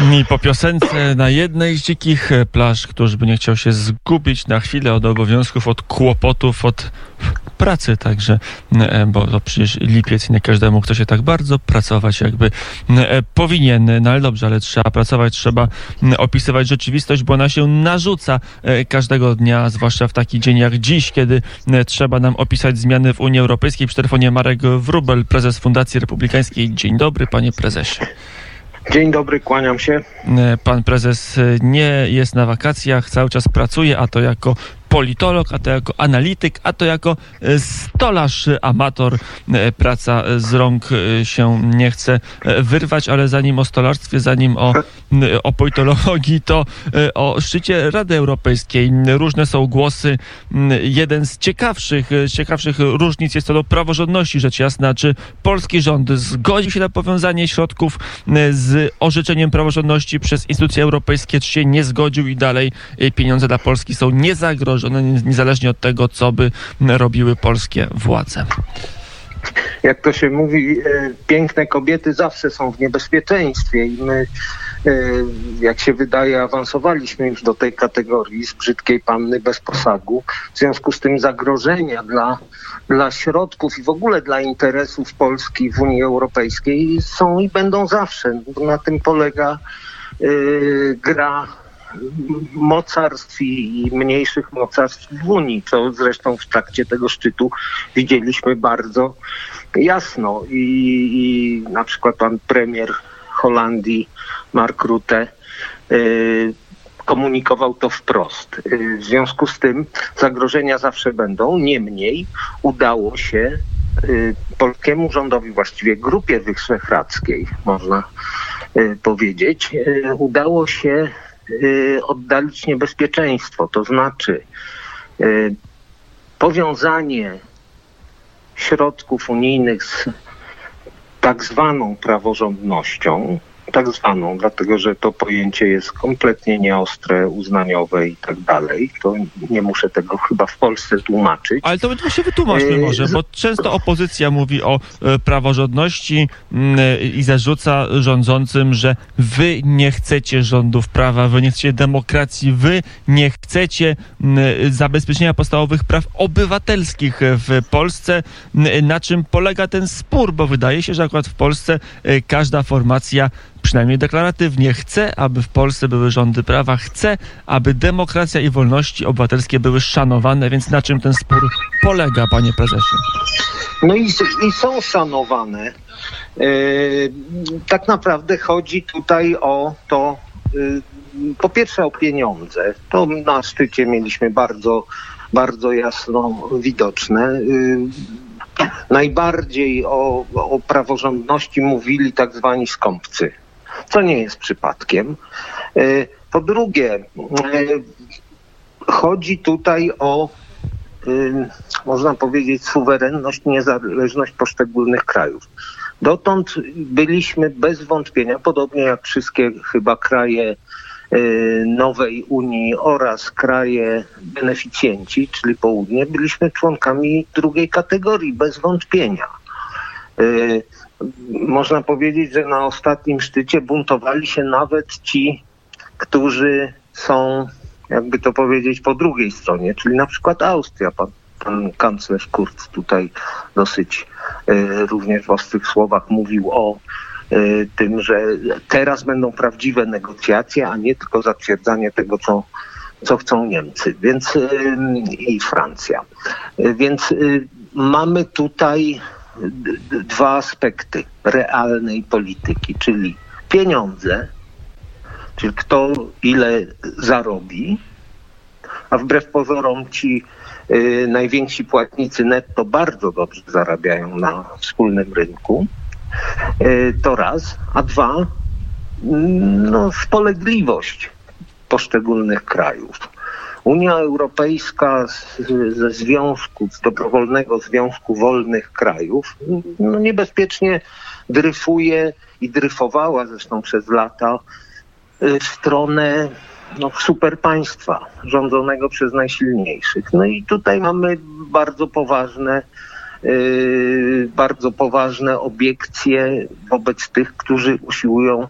I po piosence na jednej z dzikich plaż, któż by nie chciał się zgubić na chwilę od obowiązków, od kłopotów, od pracy także, e, bo to przecież lipiec nie każdemu chce się tak bardzo pracować, jakby e, powinien. No ale dobrze, ale trzeba pracować, trzeba opisywać rzeczywistość, bo ona się narzuca e, każdego dnia, zwłaszcza w taki dzień jak dziś, kiedy trzeba nam opisać zmiany w Unii Europejskiej. Przy telefonie Marek Wrubel, prezes Fundacji Republikańskiej. Dzień dobry, panie prezesie. Dzień dobry, kłaniam się. Pan prezes nie jest na wakacjach, cały czas pracuje, a to jako politolog, a to jako analityk, a to jako e, stolarz, amator. E, praca z rąk e, się nie chce wyrwać, ale zanim o stolarstwie, zanim o, o politologii, to o szczycie Rady Europejskiej. Różne są głosy. Jeden z ciekawszych, ciekawszych różnic jest to do praworządności, rzecz jasna. Czy polski rząd zgodził się na powiązanie środków z orzeczeniem praworządności przez instytucje europejskie, czy się nie zgodził i dalej pieniądze dla Polski są niezagrożone? One niezależnie od tego, co by robiły polskie władze. Jak to się mówi, e, piękne kobiety zawsze są w niebezpieczeństwie i my, e, jak się wydaje, awansowaliśmy już do tej kategorii z brzydkiej panny bez posagu. W związku z tym zagrożenia dla, dla środków i w ogóle dla interesów Polski w Unii Europejskiej są i będą zawsze. Na tym polega e, gra mocarstw i mniejszych mocarstw w Unii, co zresztą w trakcie tego szczytu widzieliśmy bardzo jasno. I, i na przykład pan premier Holandii, Mark Rutte, y, komunikował to wprost. Y, w związku z tym zagrożenia zawsze będą, niemniej udało się y, polskiemu rządowi, właściwie grupie wyszehradzkiej, można powiedzieć, udało się oddalić niebezpieczeństwo. To znaczy y, powiązanie środków unijnych z tak zwaną praworządnością tak zwaną, dlatego że to pojęcie jest kompletnie nieostre, uznaniowe i tak dalej. To nie muszę tego chyba w Polsce tłumaczyć. Ale to się wytłumaczmy może, bo często opozycja mówi o e, praworządności mm, i zarzuca rządzącym, że wy nie chcecie rządów prawa, wy nie chcecie demokracji, wy nie chcecie mm, zabezpieczenia podstawowych praw obywatelskich w Polsce. Mm, na czym polega ten spór? Bo wydaje się, że akurat w Polsce e, każda formacja przynajmniej deklaratywnie, chce, aby w Polsce były rządy prawa, chce, aby demokracja i wolności obywatelskie były szanowane, więc na czym ten spór polega, panie prezesie? No i, i są szanowane. Yy, tak naprawdę chodzi tutaj o to, yy, po pierwsze o pieniądze. To na szczycie mieliśmy bardzo, bardzo jasno widoczne. Yy, najbardziej o, o praworządności mówili tak zwani skąpcy co nie jest przypadkiem. E, po drugie, e, chodzi tutaj o, e, można powiedzieć, suwerenność, niezależność poszczególnych krajów. Dotąd byliśmy bez wątpienia, podobnie jak wszystkie chyba kraje nowej Unii oraz kraje beneficjenci, czyli południe, byliśmy członkami drugiej kategorii, bez wątpienia można powiedzieć, że na ostatnim szczycie buntowali się nawet ci, którzy są, jakby to powiedzieć, po drugiej stronie, czyli na przykład Austria. Pan, pan kanclerz Kurz tutaj dosyć y, również w ostrych słowach mówił o y, tym, że teraz będą prawdziwe negocjacje, a nie tylko zatwierdzanie tego, co, co chcą Niemcy więc, y, i Francja. Więc mamy tutaj dwa aspekty realnej polityki, czyli pieniądze, czyli kto ile zarobi, a wbrew pozorom ci y, najwięksi płatnicy netto bardzo dobrze zarabiają na wspólnym rynku. Y, to raz, a dwa, no, spolegliwość poszczególnych krajów. Unia Europejska ze związku, z dobrowolnego Związku Wolnych Krajów no niebezpiecznie dryfuje i dryfowała zresztą przez lata y, w stronę no, superpaństwa rządzonego przez najsilniejszych. No i tutaj mamy bardzo poważne yy, bardzo poważne obiekcje wobec tych, którzy usiłują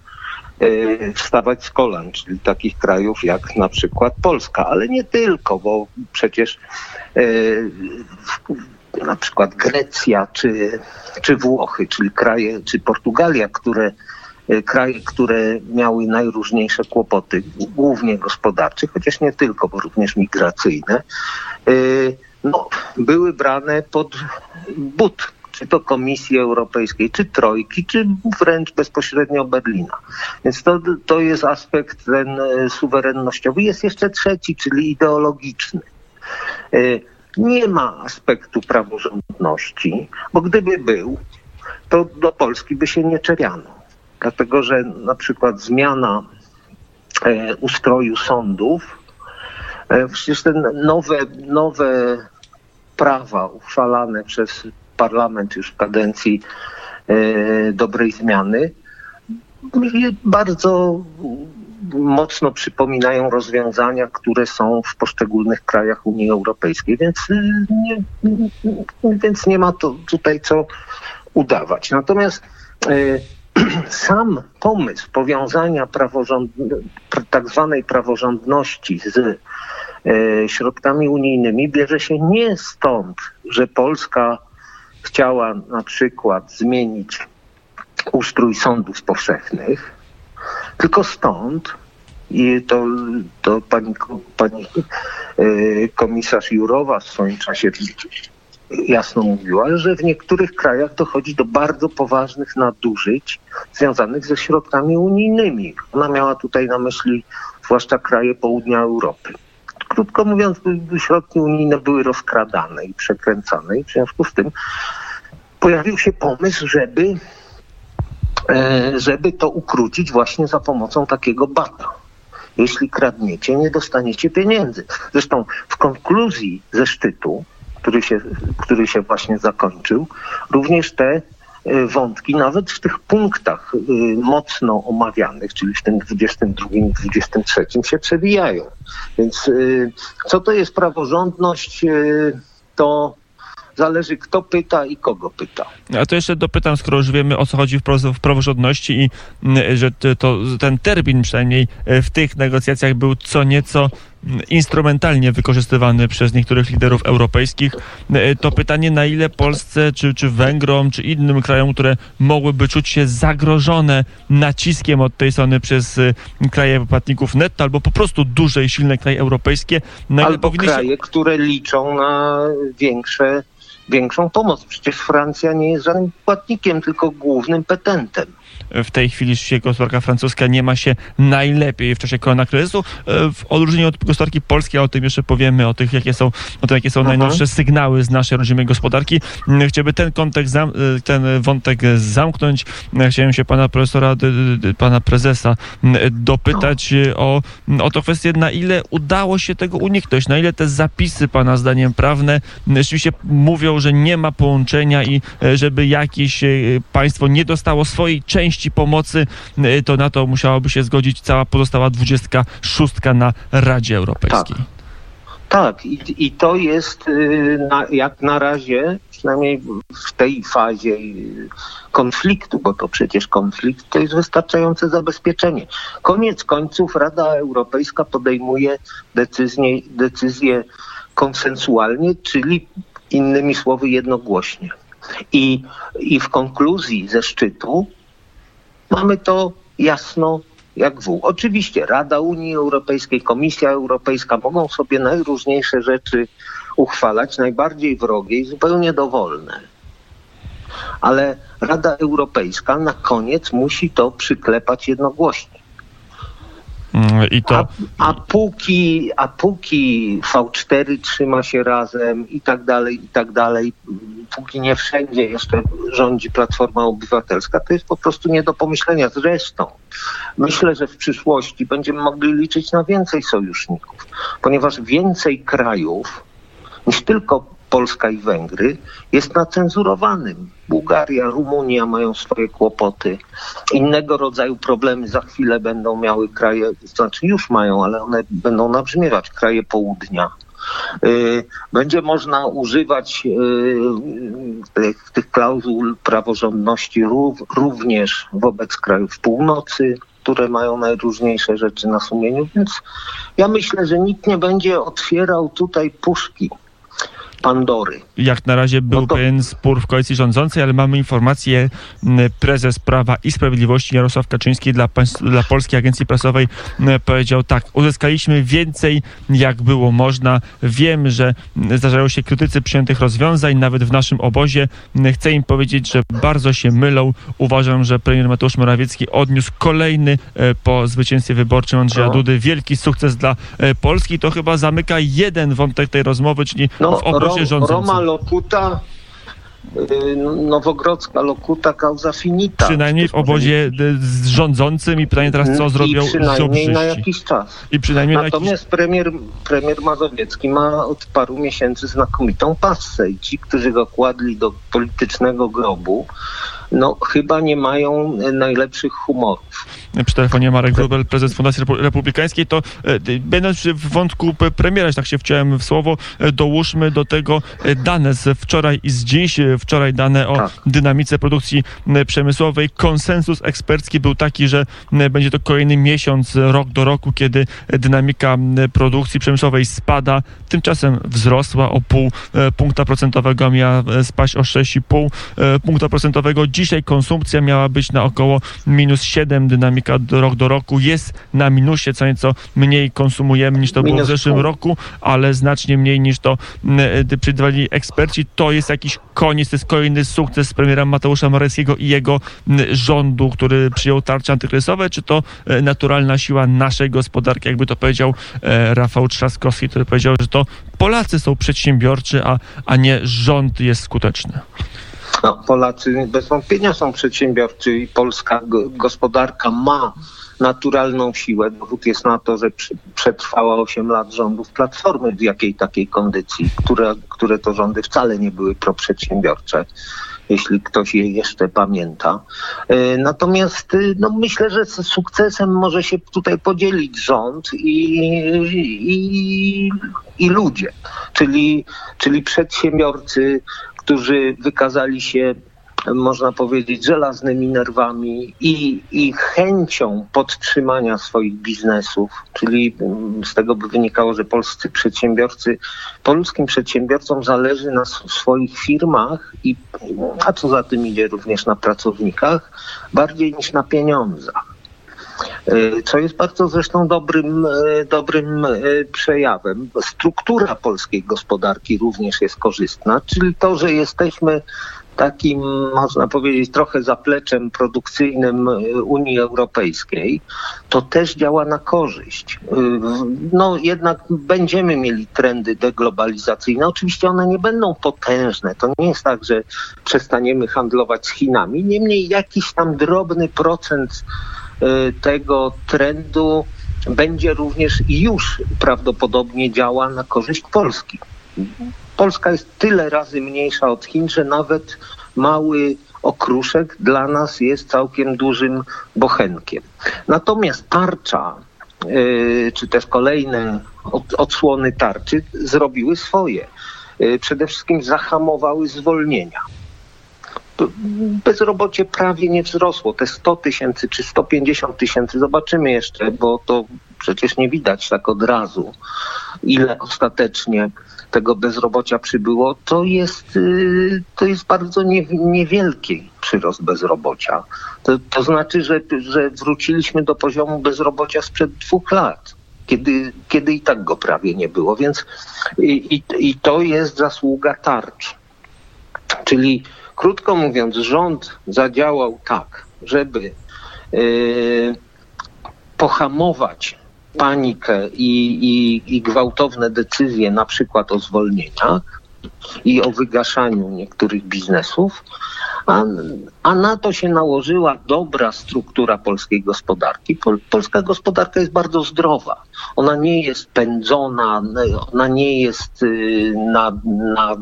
wstawać z kolan, czyli takich krajów jak na przykład Polska, ale nie tylko, bo przecież na przykład Grecja czy, czy Włochy, czyli kraje, czy Portugalia, które E, kraje, które miały najróżniejsze kłopoty, głównie gospodarcze, chociaż nie tylko, bo również migracyjne, no, były brane pod but czy to Komisji Europejskiej, czy Trojki, czy wręcz bezpośrednio Berlina. Więc to, to jest aspekt ten e, suwerennościowy. Jest jeszcze trzeci, czyli ideologiczny. Nie ma aspektu praworządności, bo gdyby był, to do Polski by się nie czeriano dlatego że na przykład zmiana e, ustroju sądów, e, przecież te nowe, nowe prawa uchwalane przez parlament już w kadencji e, dobrej zmiany bardzo mocno przypominają rozwiązania, które są w poszczególnych krajach Unii Europejskiej, więc nie, więc nie ma to tutaj co udawać. Natomiast sam pomysł powiązania tak zwanej praworządności z e, środkami unijnymi bierze się nie stąd, że Polska chciała na przykład zmienić ustrój sądów powszechnych, tylko stąd, i to, to pani, pani e, komisarz Jurowa w swoim czasie jasno mówiła, że w niektórych krajach dochodzi do bardzo poważnych nadużyć związanych ze środkami unijnymi. Ona miała tutaj na myśli zwłaszcza kraje południa Europy. Krótko mówiąc, środki unijne były rozkradane i przekręcane i w związku z tym pojawił się pomysł, żeby, e, żeby to ukrócić właśnie za pomocą takiego bata. Jeśli kradniecie, nie dostaniecie pieniędzy. Zresztą w konkluzji ze szczytu który się, który się właśnie zakończył, również te wątki, nawet w tych punktach e, mocno omawianych, czyli w tym 22 i 23 się przewijają. Więc e, co to jest praworządność, to Zależy kto pyta i kogo pyta. A to jeszcze dopytam, skoro już wiemy o co chodzi w praworządności i że to, ten termin przynajmniej w tych negocjacjach był co nieco instrumentalnie wykorzystywany przez niektórych liderów europejskich. E, to pytanie, na ile Polsce, czy, czy Węgrom, czy innym krajom, które mogłyby czuć się zagrożone naciskiem od tej strony przez e, kraje płatników netto, albo po prostu duże i silne kraje europejskie, na albo kraje, się... które liczą na większe większą pomoc. Przecież Francja nie jest żadnym płatnikiem, tylko głównym petentem w tej chwili gospodarka francuska nie ma się najlepiej w czasie koronakryzysu. E, w odróżnieniu od gospodarki polskiej, a o tym jeszcze powiemy, o tych, jakie są, o tym, jakie są Aha. najnowsze sygnały z naszej rodzimej gospodarki. Mm, chciałbym ten kontekst, e, ten wątek zamknąć. E, chciałem się pana profesora, pana prezesa dopytać o, o to kwestię, na ile udało się tego uniknąć, na ile te zapisy pana zdaniem prawne rzeczywiście mówią, że nie ma połączenia i żeby jakieś państwo nie dostało swojej części części pomocy, y, to na to musiałaby się zgodzić cała pozostała 26 na Radzie Europejskiej. Tak. Tak, i, i to jest y, na, jak na razie, przynajmniej w tej fazie y, konfliktu, bo to przecież konflikt to jest wystarczające zabezpieczenie. Koniec końców Rada Europejska podejmuje decyzję, decyzję konsensualnie, czyli innymi słowy jednogłośnie. I, I w konkluzji ze szczytu Mamy to jasno jak w. Oczywiście Rada Unii Europejskiej, Komisja Europejska mogą sobie najróżniejsze rzeczy uchwalać, najbardziej wrogie i zupełnie dowolne. Ale Rada Europejska na koniec musi to przyklepać jednogłośnie. Mm, I to... a, a, póki, a póki V4 trzyma się razem i tak dalej, i tak dalej, póki nie wszędzie jeszcze rządzi Platforma Obywatelska, to jest po prostu nie do pomyślenia. Zresztą myślę, że w przyszłości będziemy mogli liczyć na więcej sojuszników, ponieważ więcej krajów niż tylko Polska i Węgry jest na cenzurowanym. Bułgaria, Rumunia mają swoje kłopoty. Innego rodzaju problemy za chwilę będą miały kraje, znaczy już mają, ale one będą nabrzmiewać, kraje południa. Y, będzie można używać y, tych, tych klauzul praworządności również wobec krajów północy, które mają najróżniejsze rzeczy na sumieniu, więc ja myślę, że nikt nie będzie otwierał tutaj puszki Pandory. Jak na razie był no to... pewien spór w koalicji rządzącej, ale mamy informację, prezes Prawa i Sprawiedliwości Jarosław Kaczyński dla, dla Polskiej Agencji Prasowej powiedział tak, uzyskaliśmy więcej jak było można. Wiem, że zdarzają się krytycy przyjętych rozwiązań, nawet w naszym obozie. Chcę im powiedzieć, że bardzo się mylą. Uważam, że premier Mateusz Morawiecki odniósł kolejny e, po zwycięstwie wyborczym Andrzeja no. Dudy wielki sukces dla e, Polski. To chyba zamyka jeden wątek tej rozmowy, czyli no, w obozie Rom, Roma Lokuta y, Nowogrodzka Lokuta causa finita. Przynajmniej w obozie z rządzącym i pytanie teraz, co zrobią I przynajmniej na jakiś czas. I przynajmniej Natomiast jakiś... premier, premier Mazowiecki ma od paru miesięcy znakomitą passę i ci, którzy go kładli do politycznego grobu, no chyba nie mają najlepszych humorów. Przy telefonie Marek Wróbel, prezes Fundacji Republikańskiej, to e, będąc w wątku premiera, tak się wciąłem w słowo, e, dołóżmy do tego e, dane z wczoraj i z dziś. Wczoraj dane o tak. dynamice produkcji przemysłowej. Konsensus ekspercki był taki, że będzie to kolejny miesiąc, rok do roku, kiedy dynamika produkcji przemysłowej spada. Tymczasem wzrosła o pół punkta procentowego, miała spaść o 6,5 punkta procentowego. Dzisiaj konsumpcja miała być na około minus 7, dynamika do, rok do roku jest na minusie, co nieco mniej konsumujemy niż to minus było w zeszłym pół. roku, ale znacznie mniej niż to y, przewidywali eksperci. To jest jakiś koniec, to jest kolejny sukces premiera Mateusza Morawieckiego i jego rządu, który przyjął tarcze antykryzysowe, czy to y, naturalna siła naszej gospodarki, jakby to powiedział y, Rafał Trzaskowski, który powiedział, że to Polacy są przedsiębiorczy, a, a nie rząd jest skuteczny. No, Polacy bez wątpienia są przedsiębiorczy i polska gospodarka ma naturalną siłę. Dowód jest na to, że przetrwała 8 lat rządów Platformy w jakiej takiej kondycji, które, które to rządy wcale nie były proprzedsiębiorcze jeśli ktoś je jeszcze pamięta. E, natomiast y, no, myślę, że z sukcesem może się tutaj podzielić rząd i, i, i ludzie, czyli, czyli przedsiębiorcy, którzy wykazali się można powiedzieć, żelaznymi nerwami i, i chęcią podtrzymania swoich biznesów, czyli mm, z tego by wynikało, że polscy przedsiębiorcy, polskim przedsiębiorcom zależy na swoich firmach i, a co za tym idzie również na pracownikach, bardziej niż na pieniądzach. E, co jest bardzo zresztą dobrym, e, dobrym e, przejawem. Struktura polskiej gospodarki również jest korzystna, czyli to, że jesteśmy takim, można powiedzieć, trochę zapleczem produkcyjnym Unii Europejskiej, to też działa na korzyść. No jednak będziemy mieli trendy deglobalizacyjne. Oczywiście one nie będą potężne. To nie jest tak, że przestaniemy handlować z Chinami. Niemniej jakiś tam drobny procent Y, tego trendu będzie również i już prawdopodobnie działa na korzyść Polski. Polska jest tyle razy mniejsza od Chin, że nawet mały okruszek dla nas jest całkiem dużym bochenkiem. Natomiast tarcza, y, czy też kolejne odsłony tarczy zrobiły swoje. Y, przede wszystkim zahamowały zwolnienia bezrobocie prawie nie wzrosło. Te 100 tysięcy czy 150 tysięcy, zobaczymy jeszcze, bo to przecież nie widać tak od razu, ile ostatecznie tego bezrobocia przybyło, to jest, y, to jest bardzo nie, niewielki przyrost bezrobocia. To, to znaczy, że, że wróciliśmy do poziomu bezrobocia sprzed dwóch lat. Kiedy, kiedy i tak go prawie nie było, więc i, i, i to jest zasługa tarcz. Czyli Krótko mówiąc, rząd zadziałał tak, żeby yy, pohamować panikę i, i, i gwałtowne decyzje, na przykład o zwolnieniach i o wygaszaniu niektórych biznesów, a, na to się nałożyła dobra struktura polskiej gospodarki. Pol, polska gospodarka jest bardzo zdrowa. Ona nie jest pędzona, ona nie jest y, na, na,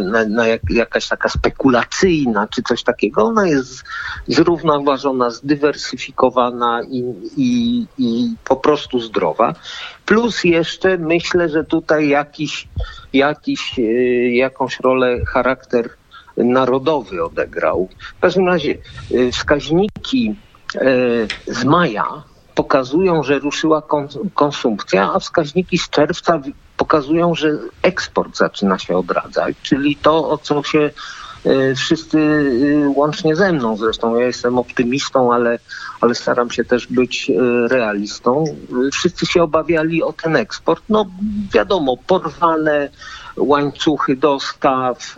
na, na jak, jakaś taka spekulacyjna czy coś takiego. Ona jest zrównoważona, zdywersyfikowana i, i, i po prostu zdrowa. Plus jeszcze myślę, że tutaj jakiś, jakiś, y, jakąś rolę charakter narodowy odegrał. W każdym razie y, wskaźniki z maja pokazują, że ruszyła konsumpcja, a wskaźniki z czerwca pokazują, że eksport zaczyna się odradzać, czyli to, o co się e, wszyscy łącznie ze mną zresztą, ja jestem optymistą, ale, ale staram się też być realistą. Wszyscy się obawiali o ten eksport. No wiadomo, porwane łańcuchy dostaw,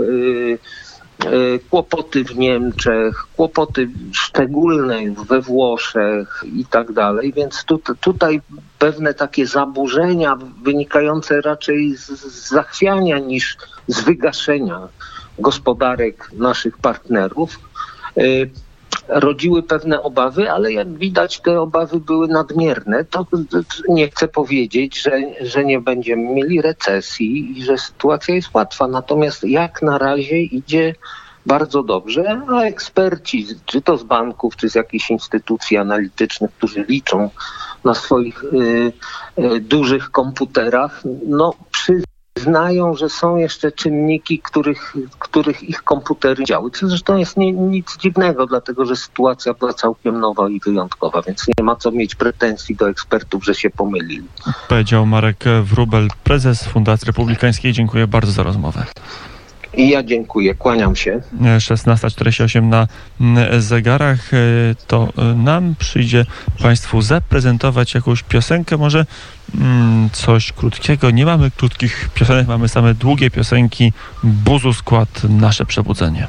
kłopoty w Niemczech, kłopoty szczególne we Włoszech i tak dalej, więc tu, tutaj pewne takie zaburzenia wynikające raczej z, z zachwiania niż z wygaszenia gospodarek naszych partnerów. E, rodziły pewne obawy, ale jak widać te obawy były nadmierne. To, nie chcę powiedzieć, że, że nie będziemy mieli recesji i że sytuacja jest łatwa. Natomiast jak na razie idzie bardzo dobrze, a eksperci, czy to z banków, czy z jakichś instytucji analitycznych, którzy liczą na swoich y, y, dużych komputerach, no przy znają, że są jeszcze czynniki, których, których ich komputery działy. Co zresztą jest nie, nic dziwnego, dlatego że sytuacja była całkiem nowa i wyjątkowa, więc nie ma co mieć pretensji do ekspertów, że się pomylili. Powiedział Marek Wrubel, prezes Fundacji Republikańskiej. Dziękuję bardzo za rozmowę. I ja dziękuję, kłaniam się. 16.48 na mm, zegarach. E, to e, nam przyjdzie Państwu zaprezentować jakąś piosenkę, może mm, coś krótkiego. Nie mamy krótkich piosenek, mamy same długie piosenki. Buzu skład, nasze przebudzenie.